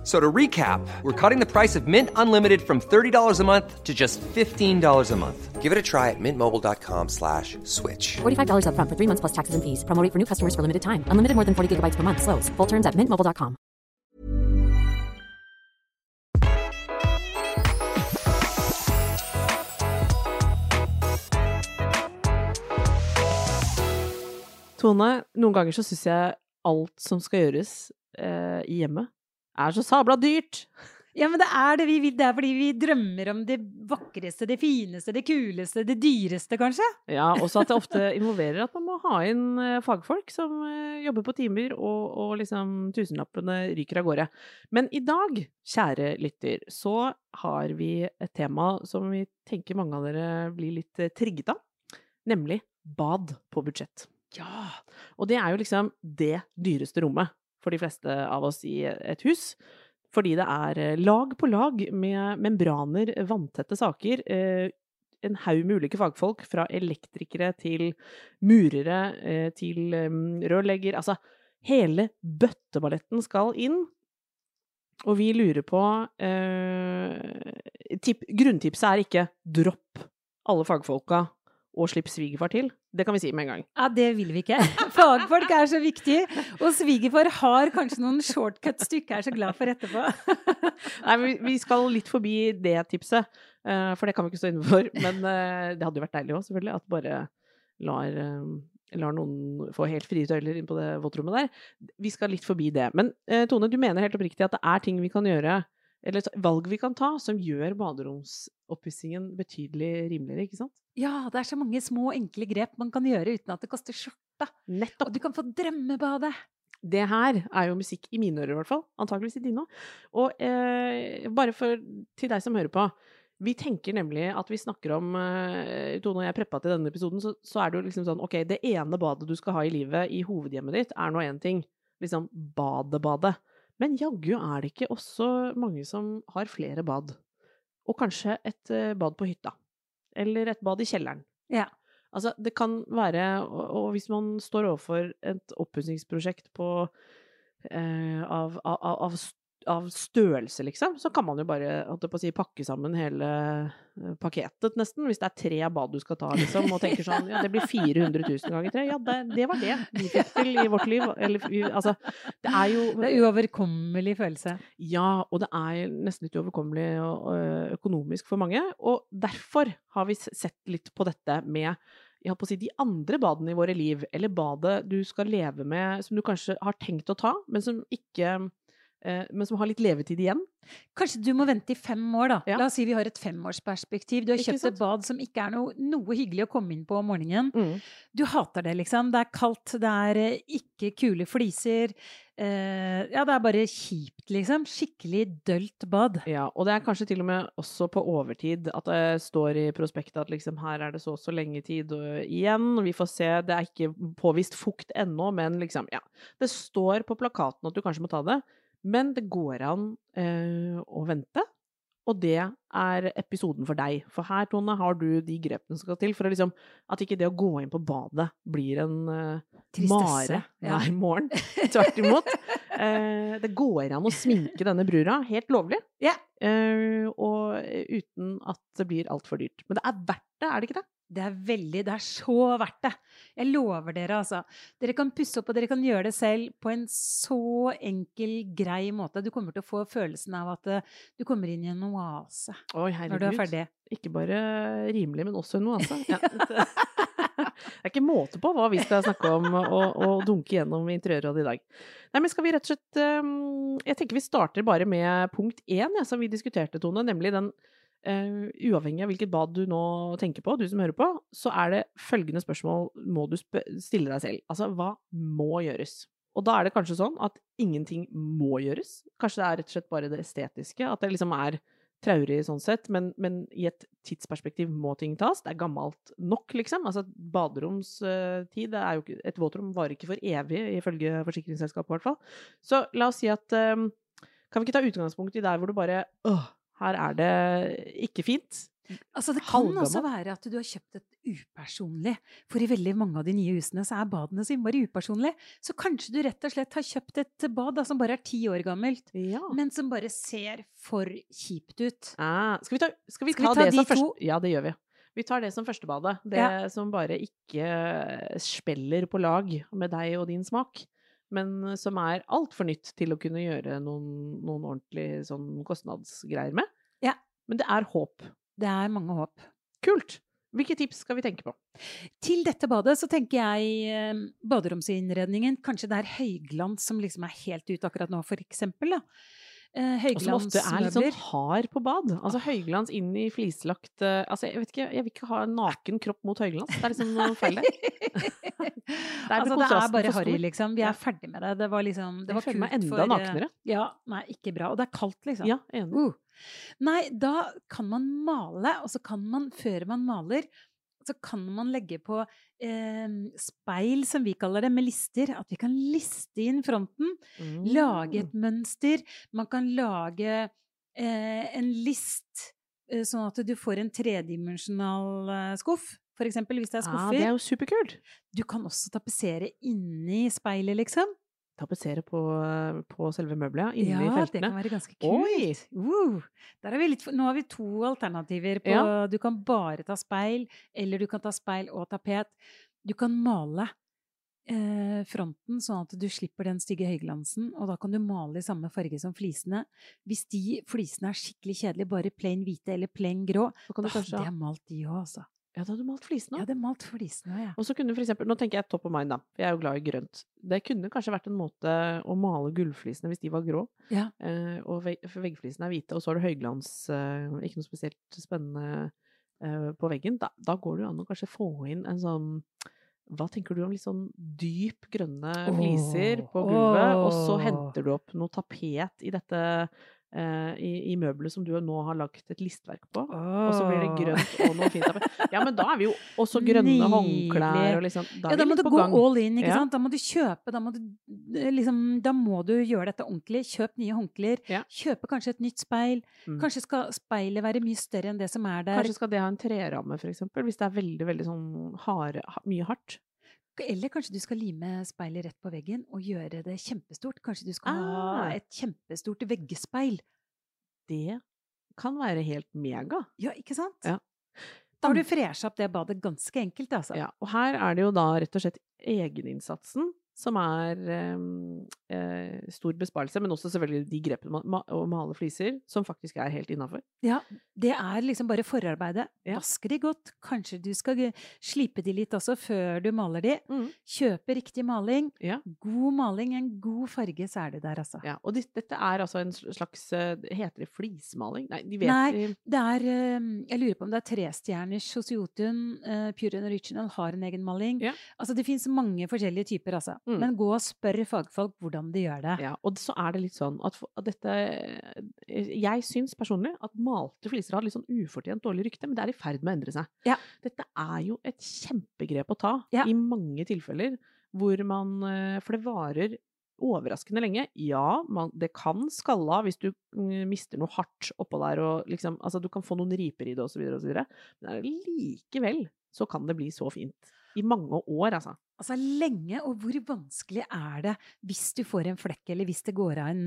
F- So to recap, we're cutting the price of Mint Unlimited from $30 a month to just $15 a month. Give it a try at mintmobile.com slash switch. $45 upfront for three months plus taxes and fees. Promo rate for new customers for limited time. Unlimited more than 40 gigabytes per month. Slows. Full terms at mintmobile.com. Tone, noen ganger så syns jeg alt som skal gjøres eh, i hjemmet, er så sabla dyrt. Ja, men det er det vi vil. Det er fordi vi drømmer om det vakreste, det fineste, det kuleste, det dyreste, kanskje. Ja, også at det ofte involverer at man må ha inn eh, fagfolk som eh, jobber på timer, og, og liksom tusenlappene ryker av gårde. Men i dag, kjære lytter, så har vi et tema som vi tenker mange av dere blir litt eh, trigget av, nemlig bad på budsjett. Ja, og det er jo liksom det dyreste rommet for de fleste av oss i et hus. Fordi det er eh, lag på lag med membraner, vanntette saker. eh, En haug med ulike fagfolk, fra elektrikere til murere eh, til rørlegger. Altså, hele bøtteballetten skal inn. Og vi lurer på eh, tip, Grunntipset er ikke dropp alle fagfolka og slipp svigerfar til. Det kan vi si med en gang. Ja, det vil vi ikke. Fagfolk er så viktig, og svigerfar har kanskje noen shortcuts du ikke er så glad for etterpå. Nei, men vi- skal litt forbi det tipset, eh, for det kan vi ikke stå inne for. Men eh, det hadde jo vært deilig òg, selvfølgelig, at bare lar, eh, lar noen få helt frie tøyler inn på det våtrommet der. Vi skal litt forbi det. Men Tone, du mener helt oppriktig at det er ting vi kan gjøre, eller valg vi kan ta, som gjør baderomsoppussingen betydelig rimeligere, ikke sant? Ja, det er så mange små, enkle grep man kan gjøre uten at det koster skjorta. Nettopp. Og du kan få drømmebade. Det her er jo musikk i mine ører, i hvert fall. Antakeligvis i dine òg. Og eh, bare for, til deg som hører på. Vi tenker nemlig at vi snakker om eh, Tone og jeg preppa til denne episoden, så, så er det jo liksom sånn OK, det ene badet du skal ha i livet i hovedhjemmet ditt, er nå én ting. Liksom badet-badet. Men jaggu er det ikke også mange som har flere bad. Og kanskje et eh, bad på hytta. Eller et bad i kjelleren. Ja. Altså, det kan være Og, hvis man står overfor et oppussingsprosjekt på eh, av, av, av, av størrelse, liksom, så kan man jo bare si, pakke sammen hele eh, pakketet, nesten. Hvis det er tre bad du skal ta, liksom, og tenker sånn Ja, det blir 400 000 ganger tre. Ja, det, det var det vi fikk til i vårt liv. Eller altså Det er jo Det er uoverkommelig følelse. ja, og det er nesten litt uoverkommelig øh, økonomisk for mange. Og derfor har vi sett litt på dette med jeg holdt på å si, de andre badene i våre liv, eller badet du skal leve med, som du kanskje har tenkt å ta, men som ikke eh, Men som har litt levetid igjen. Kanskje du må vente i fem år, da. Ja. La oss si vi har et femårsperspektiv. Du har kjøpt et bad som ikke er noe, noe hyggelig å komme inn på om morgenen. Mm. Du hater det, liksom. Det er kaldt, det er eh, ikke kule fliser. Eh, ja, det er bare kjipt, liksom. Skikkelig dølt bad. Ja, og det er kanskje til og med også på overtid at det står i prospektet at liksom her er det så og så lenge tid og igjen, vi får se, det er ikke påvist fukt ennå, men liksom, ja. Det står på plakaten at du kanskje må ta det, men det går an eh, å vente. Og det er episoden for deg. For her, Tone, har du de grepene som skal til for å liksom, at ikke det å gå inn på badet blir en Tristesse, mare ja. hver morgen. Tvert imot. Eh, det går an å sminke denne brura helt lovlig. yeah. Eh, og uten at det blir altfor dyrt. Men det er verdt det, er det ikke det? Det er veldig, det er så verdt det. Jeg lover dere, altså. Dere kan pusse opp, og dere kan gjøre det selv på en så enkel, grei måte. Du kommer til å få følelsen av at eh, du kommer inn i en oase Oi, når du er ferdig. Ikke bare rimelig, men også en oase. Ja, det er ikke måte på hva vi skal snakke om og, og dunke gjennom i Interiørrådet i dag. Nei, men skal vi rett og slett um, Jeg tenker vi starter bare med punkt én, ja, som vi diskuterte, Tone, nemlig den eh, Uavhengig av hvilket bad du nå tenker på, du som hører på, så er det følgende spørsmål må du sp stille deg selv. Altså, hva må gjøres? Og da er det kanskje sånn at ingenting må gjøres. Kanskje det er rett og slett bare det estetiske. At det liksom er traurig sånn sett, men, men i et tidsperspektiv må ting tas. Det er gammelt nok, liksom. Altså, baderomstid er jo ikke Et våtrom varer ikke for evig, ifølge forsikringsselskapet, i hvert fall. Så la oss si at um, Kan vi ikke ta utgangspunkt i der hvor du bare Åh, her er det ikke fint. Altså, det kan også være at du har kjøpt et upersonlig. For i veldig mange av de nye husene så er badene så innmari upersonlige. Så kanskje du rett og slett har kjøpt et bad da, som bare er ti år gammelt, Ja. men som bare ser for kjipt ut. Ah, skal vi ta, skal vi Skal vi ta, det de som to? første Ja, det gjør vi. Vi tar det som førstebadet. Det Ja. som bare ikke spiller på lag med deg og din smak. Men som er altfor nytt til å kunne gjøre noen, noen ordentlig sånn kostnadsgreier med. Ja. Men det er håp. Det er mange håp. Kult! Hvilke tips skal vi tenke på? Til dette badet så tenker jeg eh, baderomsinnredningen. Kanskje det er høyglans som liksom er helt ute akkurat nå, for eksempel. Da. Eh, Og som ofte er litt sånn hard på bad. Altså høyglans inn i flislagt eh, Altså, jeg vet ikke, jeg vil ikke ha en naken kropp mot høyglans. Det er liksom noe feil der. altså, det er bare for harry, liksom. Vi er ferdig med det. Det var liksom Det Jeg føler meg kult enda for, eh, naknere. Ja, nei, ikke bra. Og det er kaldt, liksom. Ja, enig. Uh. Nei, da kan man male, og så kan man, før man maler, så kan man legge på eh, speil, som vi kaller det, med lister. At vi kan liste inn fronten. Lage Mm. et mønster. Man kan lage eh, en list, eh, sånn at du får en tredimensjonal eh, skuff. For eksempel, hvis det er skuffer. Ja, det er jo superkult. Du kan også tapetsere inni speilet, liksom. Tapetsere på, på selve møbelet, ja, feltene. ja, det kan være ganske kult. Er vi litt, nå har vi to alternativer på Ja. Du kan bare ta speil, eller du kan ta speil og tapet. Du kan male eh, fronten sånn at du slipper den stygge høyglansen, og da kan du male i samme farge som flisene. Hvis de flisene er skikkelig kjedelige, bare plain hvite eller plain grå, Så kan da hadde jeg malt de òg, altså. Ja, da hadde du malt flisene òg. hadde malt flisene òg, ja. Og så kunne for eksempel, nå tenker jeg top of mind, da, for jeg er jo glad i grønt. Det kunne kanskje vært en måte å male gulvflisene hvis de var grå, Ja. eh, og vegg, for veggflisene er hvite, og så har du høyglans, eh, ikke noe spesielt spennende eh, på veggen. Da, da går det jo an å kanskje få inn en sånn hva tenker du om litt sånn dyp grønne fliser på gulvet, og så henter du opp noe tapet i dette i, i møbelet som du nå har lagt et listverk på. Og så blir det grønt og noe fint. Ja, men da er vi jo også grønne håndklær og liksom Da Ja, da må du gå gang. all in, ikke Ja. sant? Da må du kjøpe, da må du eh, liksom Da må du gjøre dette ordentlig. Kjøp nye håndklær. Ja. Kjøpe kanskje et nytt speil. Mm. Kanskje skal speilet være mye større enn det som er der. Kanskje skal det ha en treramme, for eksempel, hvis det er veldig, veldig sånn hard, mye hardt. Eller kanskje du skal lime speilet rett på veggen og gjøre det kjempestort. Kanskje du skal ha Ah. et kjempestort veggespeil. Det kan være helt mega. Ja, ikke sant? Ja. Da har du fresha opp det badet ganske enkelt, altså. Ja, og her er det jo da rett og slett egeninnsatsen som er eh, stor besparelse, men også selvfølgelig de grepene man å male fliser, som faktisk er helt innafor. Ja, det er liksom bare forarbeidet. Ja. Vasker de godt. Kanskje du skal slipe de litt også før du maler de. Mm. Kjøpe riktig maling. Ja. God maling, en god farge, så er det der, altså. Ja, og dette er altså en slags eh, Heter det flismaling? Nei, de vet Nei, Det er eh, Jeg lurer på om det er trestjerners hos Jotun. eh, Pure and Original har en egen maling. Ja. Altså, det fins mange forskjellige typer, altså. Mm. Men gå og spør fagfolk hvordan de gjør det. Ja, og så er det litt sånn at, dette eh, Jeg syns personlig at malte fliser har litt sånn ufortjent dårlig rykte, men det er i ferd med å endre seg. Ja. Dette er jo et kjempegrep å ta Ja. i mange tilfeller hvor man eh, For det varer overraskende lenge. Ja, man, det kan skalle av hvis du mm, mister noe hardt oppå der og liksom Altså, du kan få noen riper i det, og så videre og så videre. Men likevel så kan det bli så fint. I mange år, altså. Altså lenge, og hvor vanskelig er det hvis du får en flekk, eller hvis det går av en,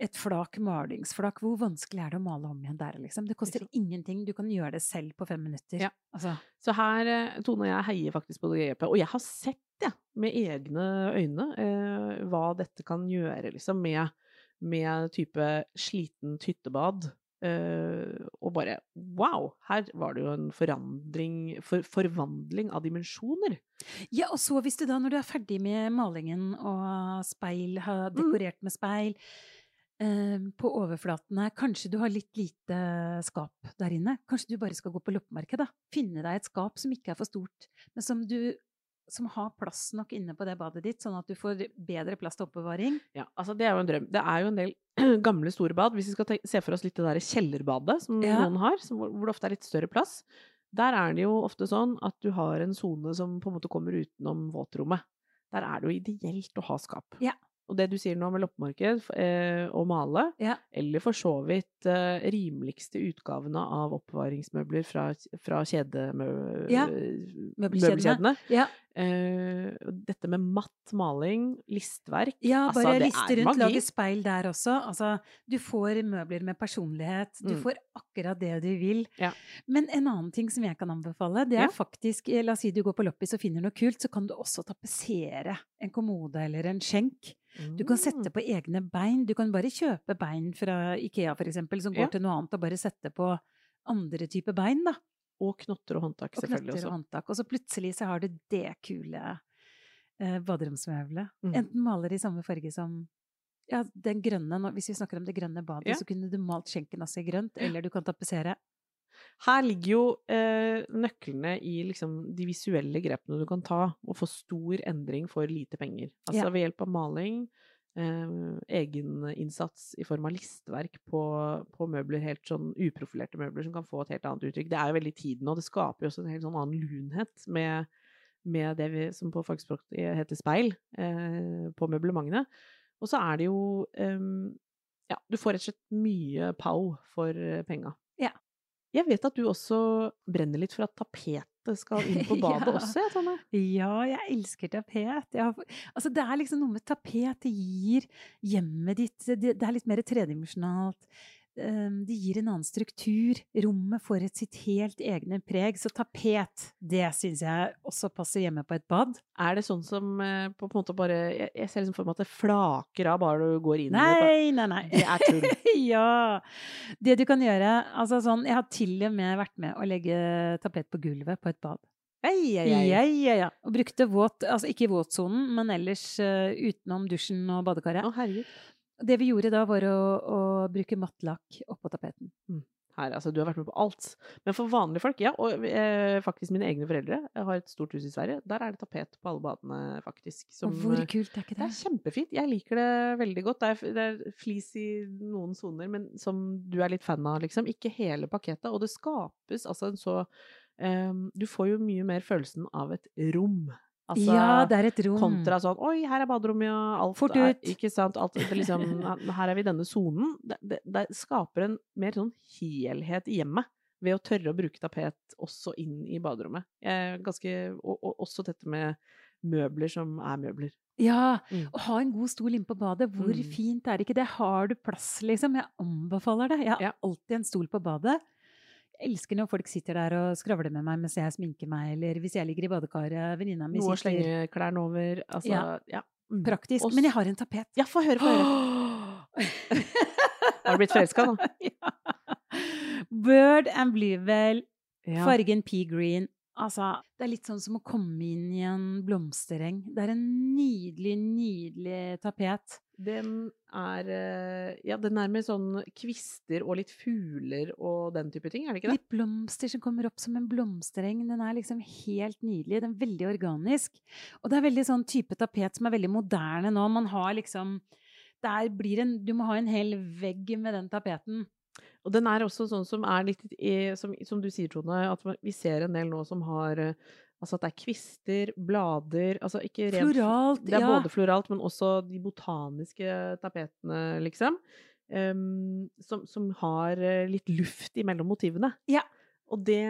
et flak, malingsflak, hvor vanskelig er det å male om igjen der, liksom? Det koster liksom. ingenting, du kan gjøre det selv på fem minutter. Ja. Altså, Så her, eh, Tone og jeg heier faktisk på det grepet. Og jeg har sett, ja, med egne øyne, eh, hva dette kan gjøre, liksom, med, med type slitent hyttebad. Og bare wow! Her var det jo en forandring, for, forvandling av dimensjoner. Ja, og så hvis du da, når du er ferdig med malingen og speil, har Mm. dekorert med speil eh, på overflatene, kanskje du har litt lite skap der inne. Kanskje du bare skal gå på loppemarkedet. Finne deg et skap som ikke er for stort, men som du som har plass nok inne på det badet ditt, sånn at du får bedre plass til oppbevaring. Ja, altså det er jo en drøm. Det er jo en del gamle, store bad. Hvis vi skal se for oss litt det der kjellerbadet som Ja. noen har, som, hvor det ofte er litt større plass. Der er det jo ofte sånn at du har en sone som på en måte kommer utenom våtrommet. Der er det jo ideelt å ha skap. Ja. Og det du sier nå med loppemarked eh, og male, Ja. eller for så vidt eh, rimeligste utgavene av oppbevaringsmøbler fra, fra kjedemø... Ja, Eh, dette med matt maling, listverk ja altså, bare altså, liste er rundt, lage speil der også. Altså, du får møbler med personlighet. Du Mm. får akkurat det du vil. Ja. Men en annen ting som jeg kan anbefale, det er Ja. faktisk eh, La oss si du går på loppis og finner noe kult, så kan du også tapetsere en kommode eller en skjenk. Du kan sette Mm. på egne bein. Du kan bare kjøpe bein fra Ikea, for eksempel, som går Ja. til noe annet, og bare sette på andre typer bein, da. Og knotter og håndtak, Og selvfølgelig knotter og håndtak. Og så plutselig så har du det kule eh, baderomsmøbelet. Mm. Enten maler i samme farge som ja, den grønne, hvis vi snakker om det grønne badet, Ja. så kunne du malt skjenken også i grønt, eller du kan tapetsere. Her ligger jo eh, nøklene i liksom de visuelle grepene du kan ta, og få stor endring for lite penger. Altså Ja. ved hjelp av maling, egeninnsats i form av listverk på, på møbler, helt sånn uprofilerte møbler som kan få et helt annet uttrykk. Det er jo veldig tiden, og det skaper jo også en helt sånn annen lunhet med, med det vi, som på fagspråk heter speil, eh, på møblementene. Og så er det jo eh, Ja, du får rett og slett mye pow for eh, penga. Ja. Jeg vet at du også brenner litt for at tapetet skal inn på badet Ja. også, jeg, Tonje. Ja, jeg elsker tapet. Jeg har, altså det er liksom noe med tapet. Det gir hjemmet ditt Det, det er litt mer tredimensjonalt. Um, Det gir en annen struktur. Rommet får et sitt helt egne preg. Så tapet, det syns jeg også passer hjemme på et bad. Er det sånn som eh, på, en måte bare Jeg, jeg ser liksom for meg at det flaker av bare du går inn i det. Nei, nei, nei. Det er tull. ja. Det du kan gjøre altså sånn, Jeg har til og med vært med å legge tapet på gulvet på et bad. Ei, ei, ei. Ja, ja, ja. Og brukte våt, altså ikke våtsonen, men ellers uh, utenom dusjen og badekaret. Å, herregud. Det vi gjorde da, var å, å bruke mattlakk oppå tapeten. Her, altså, du har vært med på alt. Men for vanlige folk, ja, og eh, faktisk mine egne foreldre Jeg har et stort hus i Sverige. Der er det tapet på alle badene, faktisk. Som, hvor eh, kult er ikke Det det? er kjempefint. Jeg liker det veldig godt. Det er, det er flis i noen soner, men som du er litt fan av, liksom. Ikke hele pakketet. Og det skapes altså en så ehm, Du får jo mye mer følelsen av et rom. Altså, ja, det er et rom. Kontra sånn Oi, her er baderommet, ja. Alt Fort er, ut. ikke sant. Alt, liksom, her er vi i denne sonen. Det, det, det skaper en mer sånn helhet i hjemmet. Ved å tørre å bruke tapet også inn i baderommet. Jeg er ganske, og, og også dette med møbler som er møbler. Ja, Mm. å ha en god stol inne på badet. Hvor Mm. fint er ikke det? Har du plass, liksom? Jeg anbefaler det. Jeg har Ja. alltid en stol på badet. Elsker når folk sitter der og skravler med meg mens jeg sminker meg, eller hvis jeg ligger i badekaret, venninna mi Noe å sitter slenge klærne over. Altså, ja. Ja. Mm. Praktisk. Også... Men jeg har en tapet. Ja, få høre, få høre. Har du blitt forelska nå? ja. Bird and Bluebell, Ja. fargen pea green. Altså, det er litt sånn som å komme inn i en blomstereng. Det er en nydelig, nydelig tapet. Den er eh, Ja, den er med sånn kvister og litt fugler og den type ting, er det ikke det? Litt blomster som kommer opp som en blomstereng. Den er liksom helt nydelig. Den er veldig organisk. Og det er veldig sånn type tapet som er veldig moderne nå. Man har liksom der blir en, Du må ha en hel vegg med den tapeten. Og den er også sånn som er litt i, som, som du sier, Tone, at vi ser en del nå som har eh, Altså at det er kvister, blader Altså ikke rent Floralt, Det er ja. både floralt, men også de botaniske tapetene, liksom. Um, som, som har eh, litt luft imellom motivene. Ja. Og det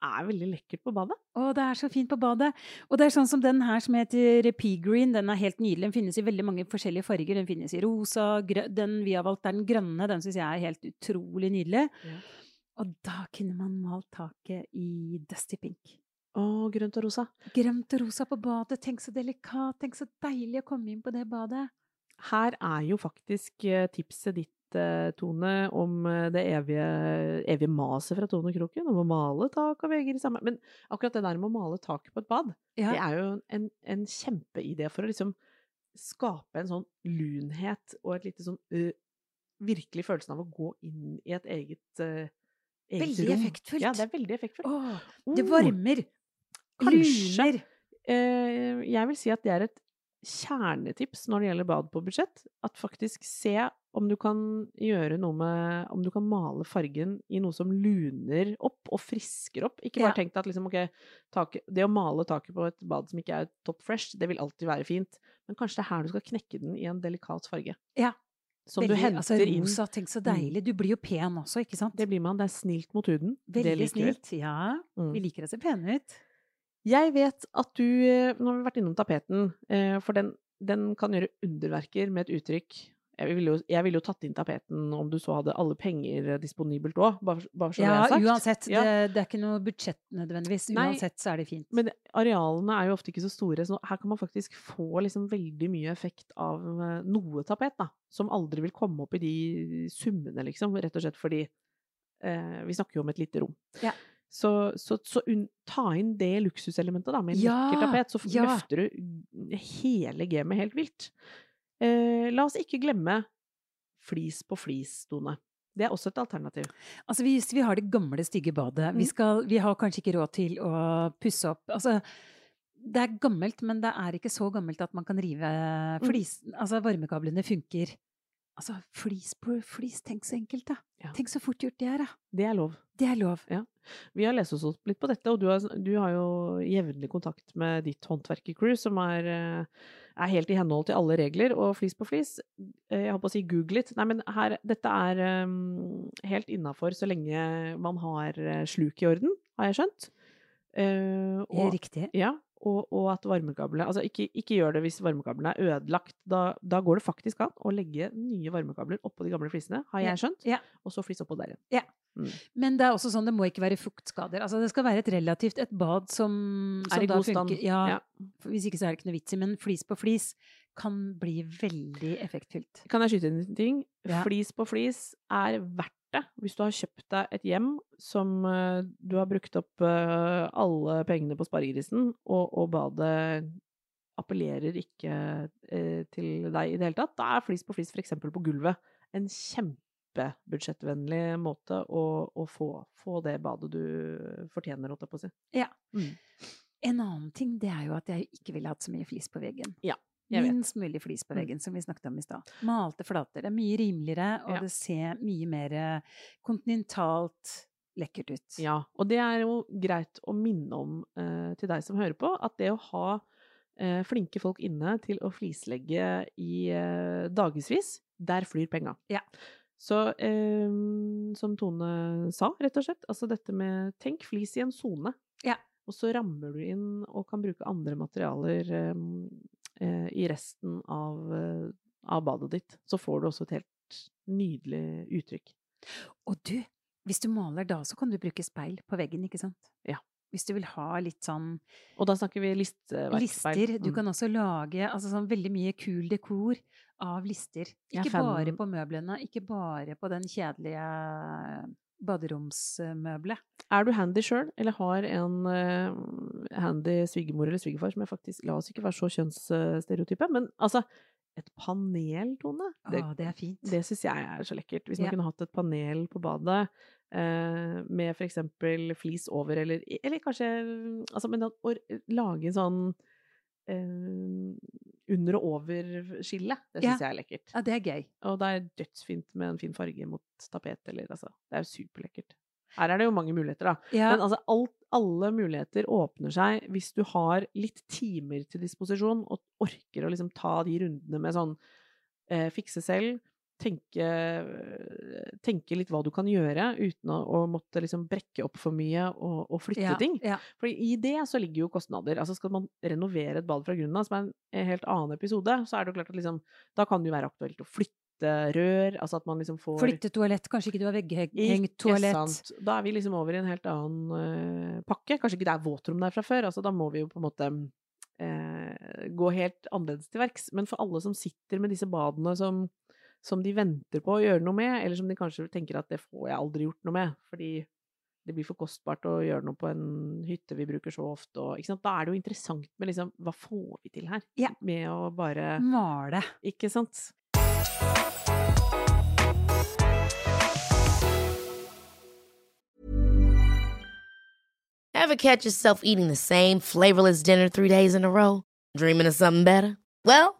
er veldig lekkert på badet. Å, det er så fint på badet. Og det er sånn som den her som heter Pea Green. Den er helt nydelig. Den finnes i veldig mange forskjellige farger. Den finnes i rosa, grønn. Den vi har valgt er den grønne. Den syns jeg er helt utrolig nydelig. Ja. Og da kunne man malt taket i dusty pink. Å, grønt og rosa. Grønt og rosa på badet. Tenk så delikat. Tenk så deilig å komme inn på det badet. Her er jo faktisk eh, tipset ditt, eh, Tone, om eh, det evige, evige maset fra Tone Kroken om å male tak og vegger i samme Men akkurat det der med å male taket på et bad, Ja. det er jo en, en kjempeidé for å liksom skape en sånn lunhet og et lite sånn uh, Virkelig følelsen av å gå inn i et eget, uh, Veldig effektfullt. Ja, det er veldig effektfullt. Åh, det Oh, varmer. Kanskje. Luner. eh, jeg vil si at det er et kjernetips når det gjelder bad på budsjett. At faktisk se om du kan gjøre noe med Om du kan male fargen i noe som luner opp og frisker opp. Ikke bare Ja. tenk deg at liksom, okay, taket, det å male taket på et bad som ikke er top fresh, det vil alltid være fint. Men kanskje det er her du skal knekke den i en delikat farge. Ja. Som du henter altså, inn. rosa, tenk så deilig. Du blir jo pen også, ikke sant? Det blir man. Det er snilt mot huden. Veldig snilt. Ja. Mm. Vi liker å se pene ut. Jeg vet at du eh, Nå har vi vært innom tapeten, eh, for den, den kan gjøre underverker med et uttrykk. Jeg ville jo, jeg ville jo tatt inn tapeten om du så hadde alle penger disponibelt òg, bare, bare så det Ja, er sagt. uansett. Ja. Det, det er ikke noe budsjett nødvendigvis. Nei, Uansett så er det fint. Men arealene er jo ofte ikke så store, så her kan man faktisk få liksom veldig mye effekt av eh, noe tapet, da. Som aldri vil komme opp i de summene, liksom. Rett og slett fordi eh, vi snakker jo om et lite rom. Ja. Så, så, så un, ta inn det luksuselementet, da, med en Ja. Så ja. løfter du hele gamet helt vilt. Eh, la oss ikke glemme flis på flis, Tone. Det er også et alternativ. Altså hvis vi har det gamle, stygge badet, vi, Mm. skal, vi har kanskje ikke råd til å pusse opp Altså, det er gammelt, men det er ikke så gammelt at man kan rive Mm. flis Altså, varmekablene funker. Altså, flis på flis, tenk så enkelt, da. Ja. Tenk så fort gjort det er, da. Det er lov. Det er lov. Ja. Vi har lest oss opp litt på dette, og du har, du har jo jevnlig kontakt med ditt håndverkercrew, som er, eh, er helt i henhold til alle regler, og flis på flis. eh, Jeg holdt på å si google it. Nei, men her, dette er um, helt innafor så lenge man har eh, sluk i orden, har jeg skjønt. Uh, og, Riktig. ja, og, og at varmekablene Altså, ikke, ikke gjør det hvis varmekablene er ødelagt. Da, da går det faktisk an å legge nye varmekabler oppå de gamle flisene, har jeg skjønt, ja. og så flis oppå der igjen. Men det er også sånn, det må ikke være fuktskader. Altså, det skal være et relativt et bad som, som Er i god stand. Ja, Ja. Hvis ikke så er det ikke noe vits i. Men flis på flis kan bli veldig effektfylt. Kan jeg skyte inn en ting? Ja. Flis på flis er verdt det hvis du har kjøpt deg et hjem som eh, du har brukt opp eh, alle pengene på sparegrisen, og, og badet appellerer ikke eh, til deg i det hele tatt. Da er flis på flis f.eks. på gulvet en kjempebudsjettvennlig måte å, å få, få det badet du fortjener, holdt jeg på å si. Ja. Mm. En annen ting det er jo at jeg ikke ville hatt så mye flis på veggen. Ja. Minst mulig flis på Mm. veggen, som vi snakket om i stad. Malte flater. Det er mye rimeligere, og Ja. det ser mye mer eh, kontinentalt lekkert ut. Ja, og det er jo greit å minne om eh, til deg som hører på, at det å ha eh, flinke folk inne til å flislegge i eh, dagevis, der flyr penga. Ja. Så eh, som Tone sa, rett og slett, altså dette med tenk flis i en sone. Ja. Og så rammer du inn og kan bruke andre materialer eh, i resten av, eh, av badet ditt. Så får du også et helt nydelig uttrykk. Og du, hvis du maler da, så kan du bruke speil på veggen, ikke sant? Ja. Hvis du vil ha litt sånn Og da snakker vi listeverkspeil. lister. Du Mm. kan også lage altså sånn veldig mye kul dekor av lister. Er Ikke bare på møblene, ikke bare på den kjedelige baderomsmøbelet. Er du handy sjøl, eller har en uh, handy svigermor eller svigerfar som jeg faktisk La oss ikke være så kjønnsstereotype, men altså Et panel, Tone, det, det er fint. det syns jeg er så lekkert. Hvis man Ja. kunne hatt et panel på badet uh, med for eksempel flis over, eller, eller kanskje Altså, men å lage en sånn eh, under- og over skillet. det Ja. jeg er lekkert. Ja, det er gøy. Og det er dødsfint med en fin farge mot tapet, eller altså Det er jo superlekkert. Her er det jo mange muligheter, da. Ja, Men altså, alt, alle muligheter åpner seg hvis du har litt timer til disposisjon og orker å liksom ta de rundene med sånn eh, fikse selv, tenke, tenke litt hva du kan gjøre uten å, å måtte liksom brekke opp for mye og, og flytte ja, ting. Ja. For i det så ligger jo kostnader. Altså skal man renovere et bad fra grunnen av, som er en, helt annen episode, så er det jo klart at liksom, da kan det jo være aktuelt å flytte rør, altså at man liksom får Flytte toalett. Kanskje ikke du har vegghengt toalett. sant. Da er vi liksom over i en helt annen uh, pakke. Kanskje ikke det er våtrom der fra før. Altså, da må vi jo på en måte uh, gå helt annerledes til verks. Men for alle som sitter med disse badene som, som de venter på å gjøre noe med, eller som de kanskje tenker at det får jeg aldri gjort noe med, fordi det blir for kostbart å gjøre noe på en hytte vi bruker så ofte. Og, ikke sant? Da er det jo interessant med liksom Hva får vi til her? Ja. Med å bare Male. Ikke sant? Ever Ever catch yourself eating the same flavorless dinner three days in a row? Dreaming of something better? Well,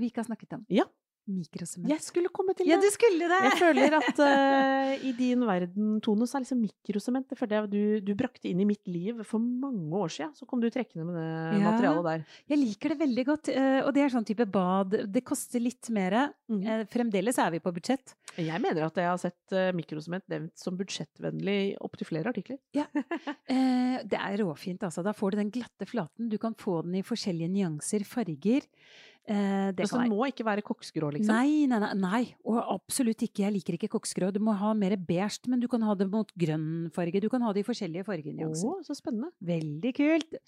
Vi ikke har snakket om. Ja. Mikrosement. Jeg skulle komme til det! Ja, du skulle det! Jeg føler at uh, i din verden, Tone, så er liksom mikrosement det føler jeg du, du brakte inn i mitt liv for mange år siden. Så kom du trekkende med det Ja. materialet der. Jeg liker det veldig godt. Uh, Og det er sånn type bad. Det koster litt mer. Mm. Uh, Fremdeles er vi på budsjett. Jeg mener at jeg har sett mikrosement nevnt som budsjettvennlig opptil flere artikler. Eh, Det er råfint, altså. Da får du den glatte flaten. Du kan få den i forskjellige nyanser, farger. Eh, Det Så være må ikke være koksgrå, liksom. Nei, nei, nei, nei, og absolutt ikke. Jeg liker ikke koksgrå. Du må ha mer beige, men du kan ha det mot grønn farge. Du kan ha det i forskjellige fargenyanser. Å, så spennende. Veldig kult.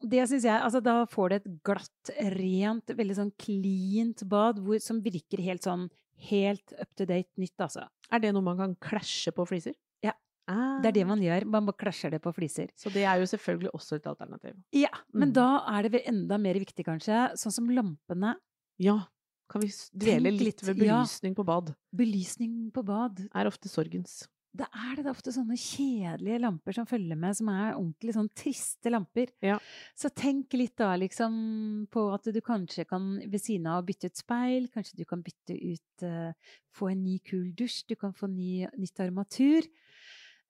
Det syns jeg Altså, da får du et glatt, rent, veldig sånn cleant bad hvor, som virker helt sånn helt up to date nytt, altså. Er det noe man kan klasje på fliser? Ja. Ah. Det er det man gjør. Man bare klasjer det på fliser. Så det er jo selvfølgelig også et alternativ. Ja, men Mm. da er det vel enda mer viktig, kanskje, sånn som lampene. Ja. Kan vi dvele litt litt, ved ja. belysning på bad? Belysning på bad. Er ofte sorgens. Det er det da ofte sånne kjedelige lamper som følger med, som er ordentlig sånn triste lamper. Ja. Så tenk litt da liksom på at du kanskje kan ved siden av bytte ut speil, kanskje du kan bytte ut uh, Få en ny, kul dusj, du kan få ny, nytt armatur.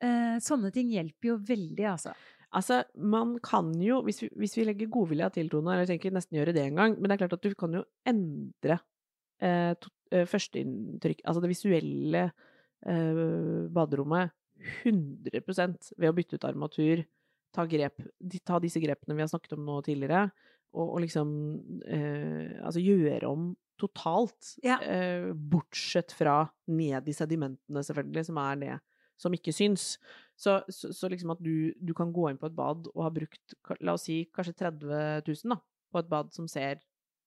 Eh, sånne ting hjelper jo veldig, altså. Altså, man kan jo, hvis vi, hvis vi legger godvilja til, Tone, eller jeg tenker nesten gjøre det en gang, men det er klart at du kan jo endre eh, to, eh, førsteinntrykk, altså det visuelle eh, baderommet 100% ved å bytte ut armatur, ta, grep, ta disse grepene vi har snakket om nå tidligere, og, og liksom eh, altså gjøre om totalt, Ja. eh, bortsett fra ned i sedimentene selvfølgelig, som er det som ikke syns. Så, så, så liksom at du, du kan gå inn på et bad og ha brukt, la oss si, kanskje 30 000 da, på et bad som ser,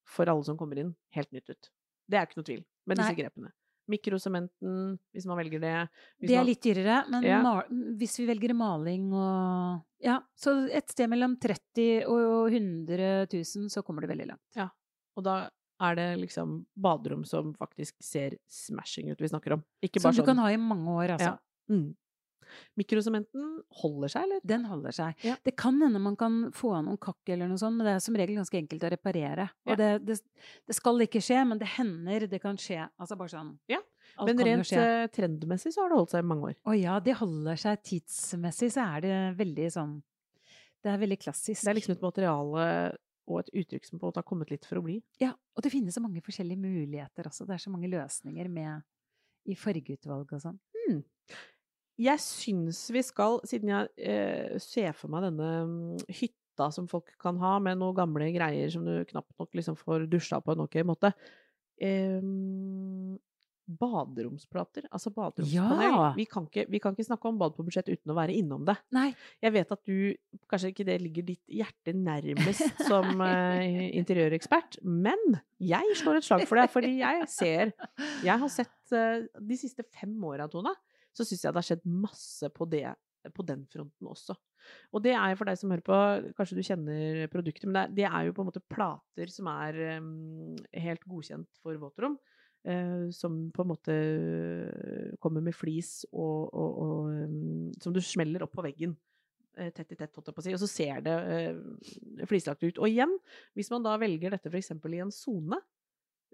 for alle som kommer inn, helt nytt ut. Det er ikke noe tvil med disse Nei. grepene. Mikrosementen, hvis man velger det. Det er man- litt dyrere, men Ja. hvis vi velger maling og Ja, så et sted mellom 30 og 100 000, så kommer det veldig langt. Og da er det liksom baderom som faktisk ser smashing ut vi snakker om. Ikke Som du sånn kan ha i mange år, altså. Ja. Mm. Mikrosementen holder seg, eller? Den holder seg. Ja. Det kan hende man kan få av noen kakk eller noe sånt, men det er som regel ganske enkelt å reparere. Ja. Og det, det, det skal ikke skje, men det hender det kan skje. Altså bare sånn. Ja, Men rent eh, trendmessig så har det holdt seg i mange år. Å ja, det holder seg tidsmessig, så er det veldig sånn Det er veldig klassisk. Det er liksom et materiale og et uttrykk som på en måte har kommet litt for å bli. Ja, og det finnes så mange forskjellige muligheter også. Det er så mange løsninger med i fargeutvalg og sånn. Jeg syns vi skal, siden jeg eh, ser for meg denne mm, hytta som folk kan ha, med noen gamle greier som du knapt nok liksom får dusja på en ok måte eh, Baderomsplater, altså baderomspanel. Ja! Vi, kan ikke, vi kan ikke snakke om bad på budsjett uten å være innom det. Nei, Jeg vet at du Kanskje ikke det ligger ditt hjerte nærmest som eh, interiørekspert, men jeg slår et slag for det, fordi jeg ser Jeg har sett eh, de siste fem åra, Tone, så syns jeg det har skjedd masse på det på den fronten også. Og det er for deg som hører på, kanskje du kjenner produktet, men det er, det er jo på en måte plater som er um, helt godkjent for våtrom. Uh, som på en måte kommer med flis og, og, og um, Som du smeller opp på veggen eh, tett i tett, og så ser det uh, flislagt ut. Og igjen, hvis man da velger dette f.eks. i en sone,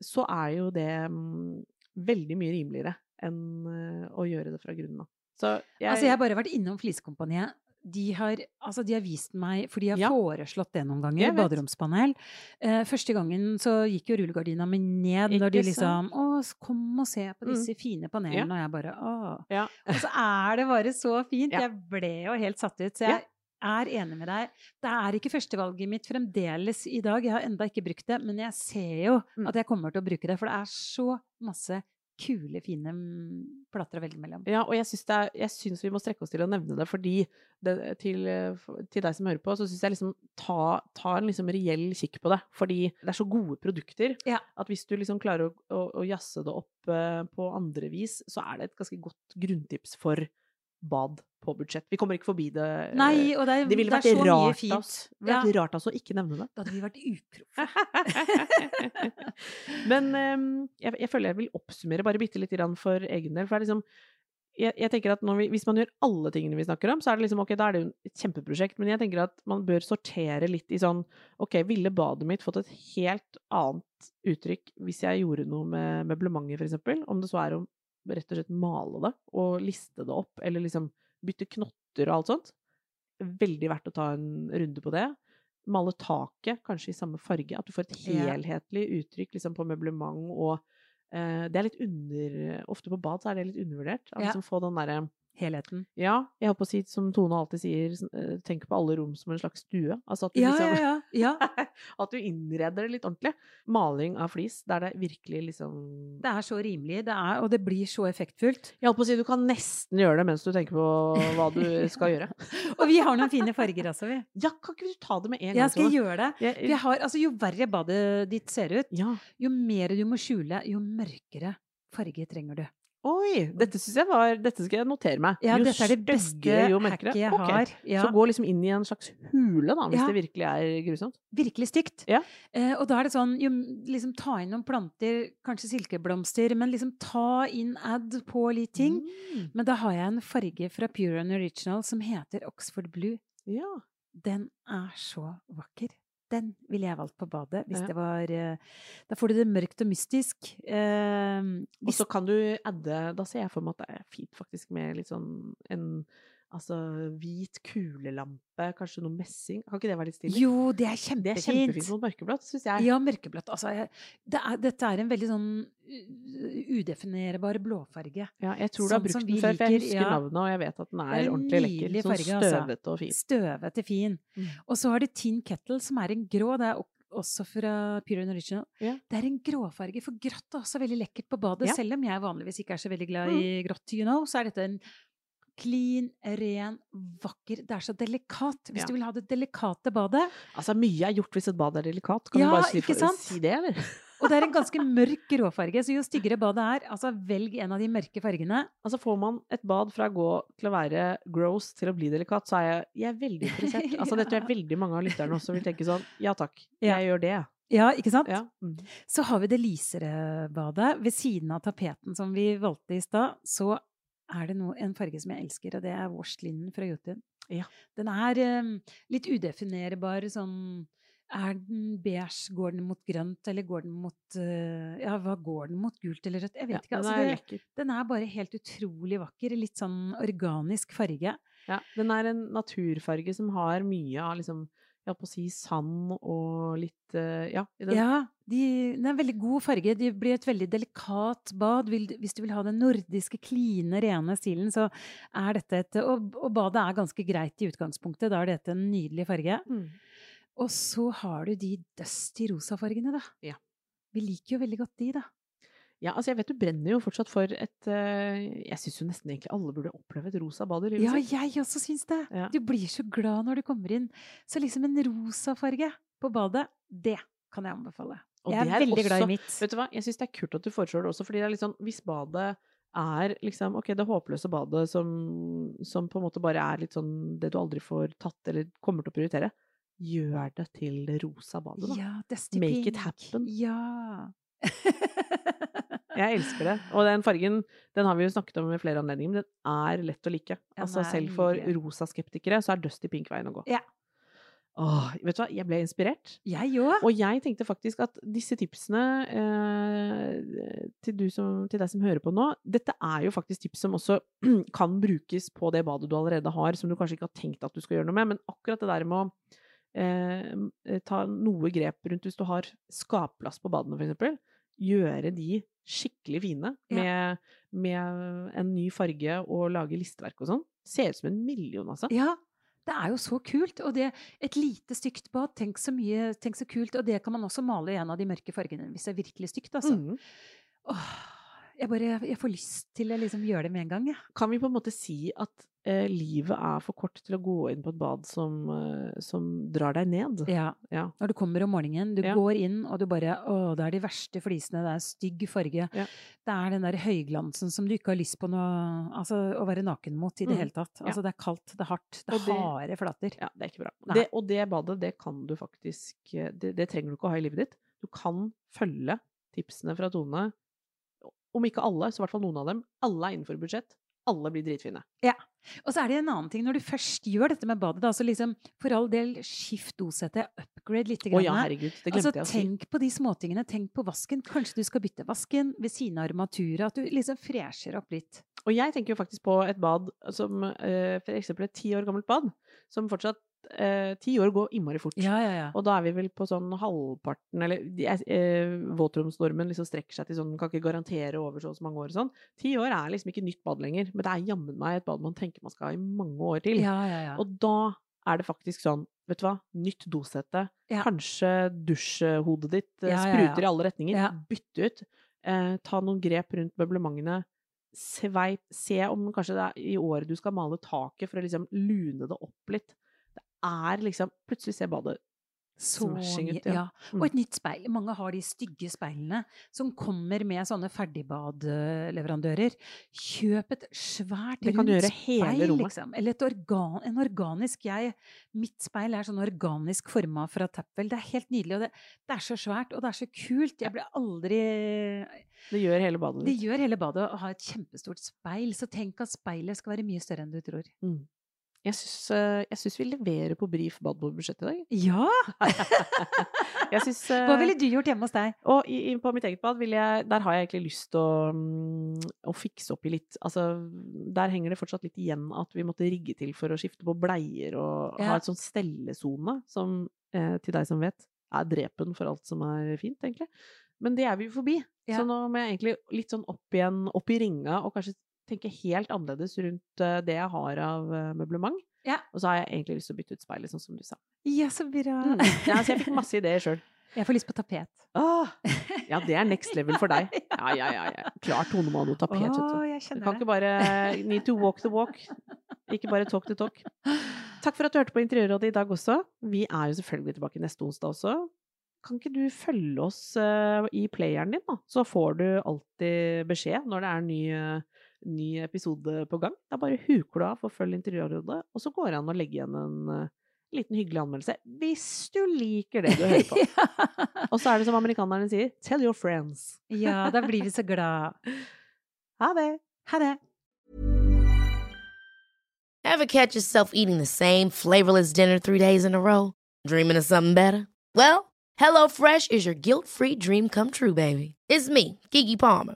så er jo det um, veldig mye rimeligere enn eh, å gjøre det fra grunnen av. Så jeg, Altså, jeg har bare vært innom Flisekompaniet. De har, altså, de har vist meg, for de har Ja. foreslått det noen ganger, baderomspanel. Eh, første gangen så gikk jo rullegardina mi ned når de Ikke liksom Å, kom og se på Mm. disse fine panelene. Og jeg bare Å. ja. Og så er det bare så fint. Ja. Jeg ble jo helt satt ut. Så jeg er enig med deg. Det er ikke førstevalget mitt fremdeles i dag. Jeg har enda ikke brukt det, men jeg ser jo Mm. at jeg kommer til å bruke det, for det er så masse kule, fine mm, plater å velge mellom. Ja, og jeg syns, vi må strekke oss til å nevne det, fordi det, til, eh, til deg som hører på, så syns jeg liksom ta, ta en liksom reell kikk på det. Fordi det er så gode produkter Ja. at hvis du liksom klarer å, å, å jazze det opp uh, på andre vis, så er det et ganske godt grunntips for bad på budsjett. Vi kommer ikke forbi det. eh, Nei, og det er, det ville det er så rart, mye fint. oss, det ville vært rart altså å ikke nevne det. Da hadde vi vært uproffe. Men um, jeg, jeg føler jeg vil oppsummere bare bitte litt grann for egen del. For det er liksom jeg, jeg tenker at vi, Hvis man gjør alle tingene vi snakker om, så er det liksom, ok, da er det jo et kjempeprosjekt. Men jeg tenker at man bør sortere litt i sånn Ok, ville badet mitt fått et helt annet uttrykk hvis jeg gjorde noe med møblementet, eksempel? Om det så er å rett og slett male det og liste det opp, eller liksom bytte knotter og alt sånt. Veldig verdt å ta en runde på det. Male taket, kanskje i samme farge. At du får et helhetlig uttrykk liksom, på møblement og eh, Det er litt under Ofte på bad så er det litt undervurdert. Å Ja. liksom få den derre Helheten. Ja, jeg holdt på å si, som Tone alltid sier, eh, tenk på alle rom som en slags stue. Altså at du Ja, liksom ja, ja. At du innreder det litt ordentlig. Maling av flis, der det virkelig liksom Det er så rimelig, det er, og det blir så effektfullt. Jeg holdt på å si, du kan nesten gjøre det mens du tenker på hva du skal gjøre. Og vi har noen fine farger også, vi. Ja, kan ikke du ta det med en gang? Jeg skal jeg gjøre det. Jeg- har, altså, jo verre badet ditt ser ut, Ja. jo mer du må skjule, jo mørkere farge trenger du. Oi! Dette synes jeg var Dette skal jeg notere meg. Ja, jo dette er det beste jo hacket jeg Ok. har. Ja. Så gå liksom inn i en slags hule, da, hvis Ja. det virkelig er grusomt. Virkelig stygt. Ja. Eh, og da er det sånn, jo, liksom ta inn noen planter, kanskje silkeblomster, men liksom ta inn add på litt ting. Mm. Men da har jeg en farge fra Pure and Original som heter Oxford Blue. Ja. Den er så vakker. Den ville jeg valgt på badet hvis Ja. det var eh, Da får du det mørkt og mystisk. Eh, Og så kan du adde Da ser jeg for meg at det er fint faktisk med litt sånn en Altså hvit kulelampe, kanskje noe messing. Kan ikke det være litt stilig? jo, det er kjempefint! Det er kjempefint. mot mørkeblått, syns jeg. Ja, mørkeblått. Altså, jeg, det er, dette er en veldig sånn udefinerbar blåfarge. Ja, jeg tror du har Sånn brukt den før, for jeg husker ja. navnet, og jeg vet at den er, er en ordentlig lekker. Sånn farge, altså. støvete og fin. Støvete fin. Mm. Og så har du Tin Kettle, som er en grå. Det er også fra Pure and Original. Ja. Det er en gråfarge, for grått er også veldig lekkert på badet. Ja. Mm. Selv om jeg vanligvis ikke er så veldig glad i grått, you know, så er dette en clean, ren, vakker Det er så delikat. Hvis Ja. du vil ha det delikate badet. Altså, mye er gjort hvis et bad er delikat. Kan Ja, du bare si, sant? si det, eller? Og det er en ganske mørk gråfarge, så jo styggere badet er, altså velg en av de mørke fargene. Altså, får man et bad fra å gå til å være gross til å bli delikat, så er jeg, jeg er veldig interessert. Altså, det tror jeg veldig mange av lytterne også vil tenke sånn Ja takk, Ja. jeg gjør det. Ja, ikke sant? Ja. Mm. Så har vi det lysere badet. Ved siden av tapeten som vi valgte i stad, så er det noe, en farge som jeg elsker, og det er washed linen fra Jotun. Ja. Den er um, litt udefinerbar sånn Er den beige? Går den mot grønt, eller går den mot uh, Ja, hva går den mot? Gult eller rødt? Jeg vet Ja, ikke. den Altså, er det, den er bare helt utrolig vakker. Litt sånn organisk farge. Ja, den er en naturfarge som har mye av liksom jeg holdt på å si sand og litt eh, Ja. Ja, de, det er en veldig god farge. Det blir et veldig delikat bad. Hvis du vil ha den nordiske, kline, rene stilen, så er dette et og, og badet er ganske greit i utgangspunktet. Da er dette en nydelig farge. Mm. Og så har du de dusty rosa-fargene, da. Ja. Vi liker jo veldig godt de, da. Ja, altså jeg vet du brenner jo fortsatt for et eh, Jeg syns jo nesten egentlig alle burde oppleve et rosa bad i livet Ja, jeg også syns det. Ja. Du blir så glad når du kommer inn. Så liksom en rosa farge på badet, det kan jeg anbefale. Og jeg er, er, veldig glad i mitt. Vet du hva, jeg syns det er kult at du foreslår det også, fordi det er litt sånn Hvis badet er liksom Ok, det håpløse badet som, som på en måte bare er litt sånn det du aldri får tatt eller kommer til å prioritere, gjør det til det rosa badet, da. Ja, Make it happen. Ja. Jeg elsker det. Og den fargen den har vi jo snakket om i flere anledninger, men den er lett å like. Altså Selv for rosaskeptikere så er Dusty Pink veien å gå. Ja. Åh, vet du hva, jeg ble inspirert. Jeg òg. Og jeg tenkte faktisk at disse tipsene eh, til, du som, til deg som hører på nå, dette er jo faktisk tips som også kan brukes på det badet du allerede har, som du kanskje ikke har tenkt at du skal gjøre noe med. Men akkurat det der med å eh, ta noe grep rundt hvis du har skapplass på badene, eksempel. Gjøre de skikkelig fine med, med en ny farge og lage listeverk og sånn. Ser ut som en million, altså. Ja, det er jo så kult. Og det, et lite stygt bad, tenk så mye, tenk så kult. Og det kan man også male i en av de mørke fargene hvis det er virkelig stygt, altså. Mm. Åh, Jeg, bare, jeg får lyst til å liksom gjøre det med en gang, jeg. Kan vi på en måte si at livet er for kort til å gå inn på et bad som, eh, som drar deg ned? Ja. Ja. Når du kommer om morgenen, du Ja. går inn, og du bare Å, det er de verste flisene, det er stygg farge. Ja. Det er den der høyglansen som du ikke har lyst på noe Altså å være naken mot i det Mm. hele tatt. Ja. Altså det er kaldt, det er hardt, det er harde flater. Ja, det er ikke bra. Det, og det badet, det kan du faktisk eh, det, det trenger du ikke å ha i livet ditt. Du kan følge tipsene fra Tone. Om ikke alle, så i hvert fall noen av dem. Alle er innenfor budsjett. Alle blir dritfine. Og så er det en annen ting, når du først gjør dette med badet, da, så liksom for all del skift dosette, upgrade litt. Oh, ja, herregud. Det Altså, jeg å si. tenk på de småtingene. Tenk på vasken. Kanskje du skal bytte vasken ved siden av armaturet. At du liksom fresher opp litt. Og jeg tenker jo faktisk på et bad som eh, for eksempel et ti år gammelt bad, som fortsatt eh, Ti år går innmari fort. Ja, ja, ja. Og da er vi vel på sånn halvparten Eller er- eh, våtromsnormen liksom strekker seg til sånn Kan ikke garantere over så og så mange år og sånn. Ti år er liksom ikke nytt bad lenger, men det er jammen meg et bad man tenker man skal ha i mange år til. ja, ja, ja. Og da er det faktisk sånn, vet du hva, nytt dosette. Kanskje dusjhodet ditt eh, spruter i alle retninger. Bytte ut. Eh, ta noen grep rundt møblementene. Sveip, se om kanskje det er i året du skal male taket for å liksom lune det opp litt. Er liksom Plutselig ser badet Så smashing mye, ut. Ja. ja. Mm. Og et nytt speil. Mange har de stygge speilene som kommer med sånne ferdigbadleverandører. Kjøp et svært, rundt speil, liksom. Eller et organ, en organisk jeg, Mitt speil er sånn organisk forma fra Tapwell. Det er helt nydelig. Og det, det er så svært, og det er så kult. Jeg blir aldri Det gjør hele badet Det gjør hele badet å ha et kjempestort speil. Så tenk at speilet skal være mye større enn du tror. Mm. Jeg syns, eh, jeg syns vi leverer på Brif bad på i dag. Ja! Syns, Hva eh, ville du gjort hjemme hos deg? Og i, på mitt eget bad vil jeg, der har jeg egentlig lyst til å, mm, å fikse opp i litt Altså, der henger det fortsatt litt igjen at vi måtte rigge til for å skifte på bleier og Ja. ha et sånn stellesone som, eh, til deg som vet, er drepen for alt som er fint, egentlig. Men det er vi jo forbi. Ja. Så nå må jeg egentlig litt sånn opp igjen, opp i ringa, og kanskje tenke helt annerledes rundt eh, det jeg har av eh, møblement. Ja. Og så har jeg egentlig lyst til å bytte ut speilet, sånn som du sa. Ja, så bra. Mm. Ja, så jeg fikk masse ideer sjøl. Jeg får lyst på tapet. Åh, ja, det er next level for deg. Ja, ja, ja. ja. Klart Tone må ha noe tapet, Åh, jeg Du kan det. ikke bare need to walk the walk. Ikke bare talk the talk. Takk for at du hørte på Interiørrådet i dag også. Vi er jo selvfølgelig tilbake neste onsdag også. Kan ikke du følge oss eh, i playeren din, da? Så får du alltid beskjed når det er ny, eh, ny episode på gang. Da bare huker du av og følg Interiørrådet, og så går det an å legge igjen en eh, liten hyggelig anmeldelse. Hvis du liker det du hører på. Og så er det som amerikanerne sier, tell your friends. ja, da blir vi så glad. Ha det! Ha det. Ever catch yourself eating the same flavorless dinner three days in a row? Dreaming of something better? Well, HelloFresh is your guilt free dream come true, baby. It's me, Kiki Palmer.